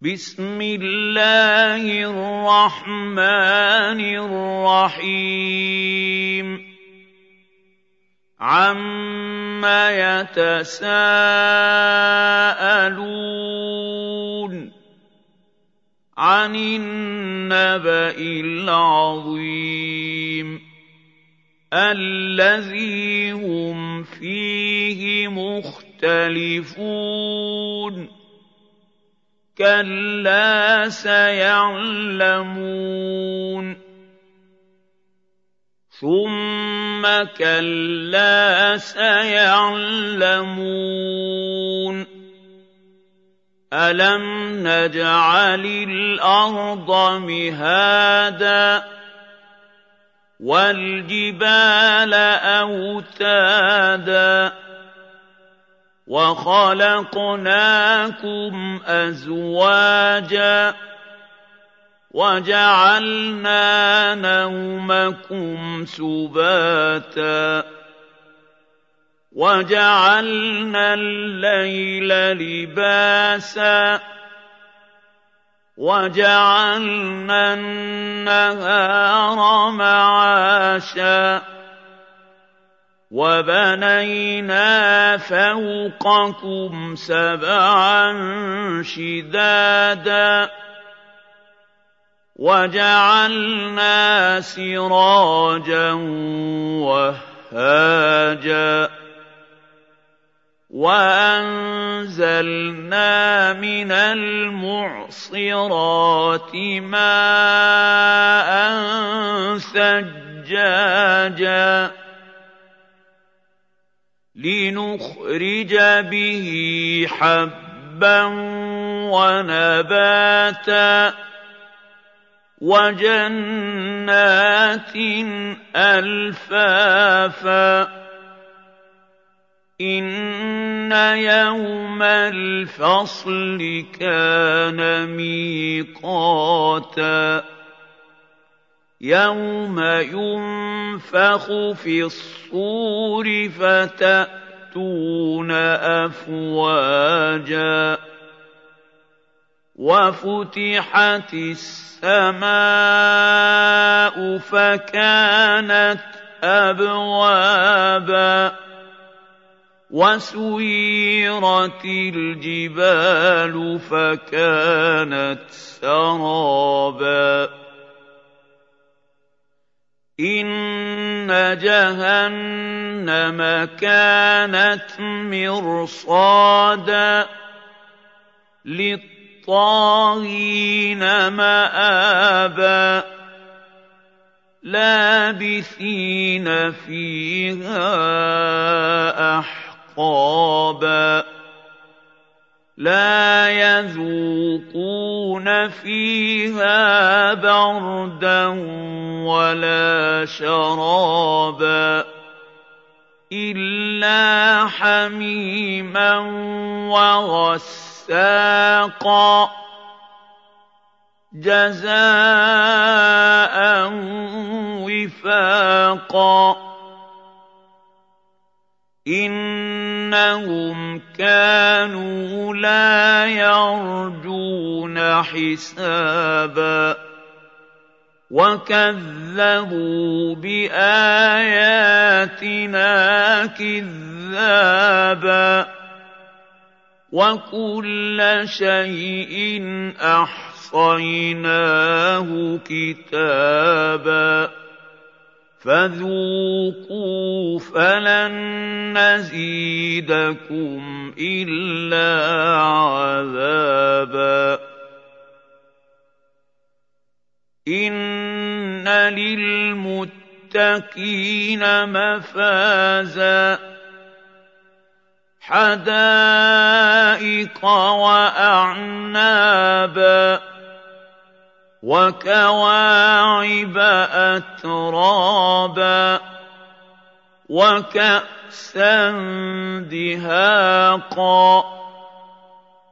بسم الله الرحمن الرحيم. عَمَّ يَتَسَاءَلُونَ عَنِ النَّبَإِ الْعَظِيمِ الَّذِي هُمْ فِيهِ مُخْتَلِفُونَ كَلَّا سَيَعْلَمُونَ ثُمَّ كَلَّا سَيَعْلَمُونَ أَلَمْ نَجْعَلِ الْأَرْضَ مِهَادًا وَالْجِبَالَ أَوْتَادًا وَخَلَقْنَاكُمْ أَزْوَاجًا وَجَعَلْنَا نَوْمَكُمْ سُبَاتًا وَجَعَلْنَا اللَّيْلَ لِبَاسًا وَجَعَلْنَا النَّهَارَ مَعَاشًا وَبَنَيْنَا فَوْقَكُمْ سَبْعًا شِدَادًا وَجَعَلْنَا سِرَاجًا وَهَّاجًا وَأَنزَلْنَا مِنَ الْمُعْصِرَاتِ مَاءً ثَجَّاجًا لِّنُخْرِجَ بِهِ حَبًّا وَنَبَاتًا وَجَنَّاتٍ أَلْفَافًا إِنَّ يَوْمَ الْفَصْلِ كَانَ مِيقَاتًا يَوْمَ يُنفَخُ فِي الصُّورِ فَتَأْتُونَ أَفْوَاجًا وَفُتِحَتِ السَّمَاءُ فَكَانَتْ أَبْوَابًا وَسُيِّرَتِ الْجِبَالُ فَكَانَتْ سَرَابًا إِنَّ جَهَنَّمَ كَانَتْ مِرْصَادًا لِّلطَّاغِينَ مَآبًا لَّابِثِينَ فِيهَا أَحْقَابًا لَّا يَذُوقُونَ فِيهَا بَرْدًا وَلَا شَرَابًا إِلَّا حَمِيمًا وَغَسَّاقًا جَزَاءً وِفَاقًا إِنَّهُمْ كَانُوا لَا يَرْجُونَ حِسَابًا وَكَذَّبُوا بِآيَاتِنَا كِذَّابًا وَكُلَّ شَيْءٍ أَحْصَيْنَاهُ كِتَابًا فَذُوقُوا فَلَن نَّزِيدَكُمْ إِلَّا عَذَابًا. إِنَّ لِلْمُتَّقِينَ مَفَازًا. حَدَائِقَ وَأَعْنَابًا. وَكَوَاعِبَ أَتْرَابًا وَكَأْسًا دِهَاقًا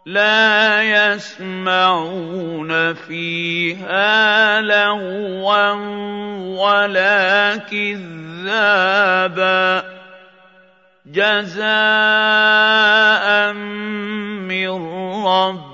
لَّا يَسْمَعُونَ فِيهَا لَغْوًا وَلَا كِذَّابًا جَزَاءً مِّن رَّبِّكَ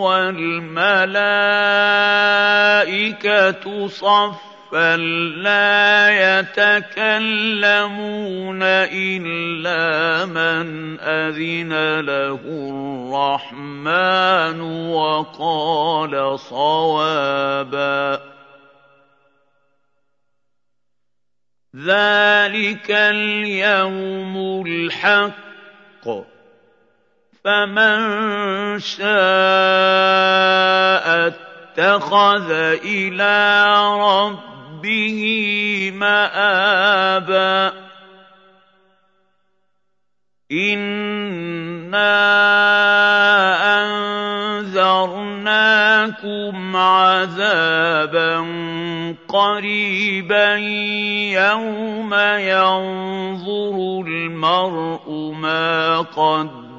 وَالْمَلَائِكَةُ صَفًّا لَّا يَتَكَلَّمُونَ إِلَّا مَنْ أَذِنَ لَهُ الرَّحْمَٰنُ وَقَالَ صَوَابًا. ذَٰلِكَ الْيَوْمُ الْحَقُّ. فَمَن شَاءَ اتَّخَذَ إِلَىٰ رَبِّهِ مَآبًا. إِنَّا أَنذَرْنَاكُمْ عَذَابًا قَرِيبًا. يَوْمَ يَنظُرُ الْمَرْءُ مَا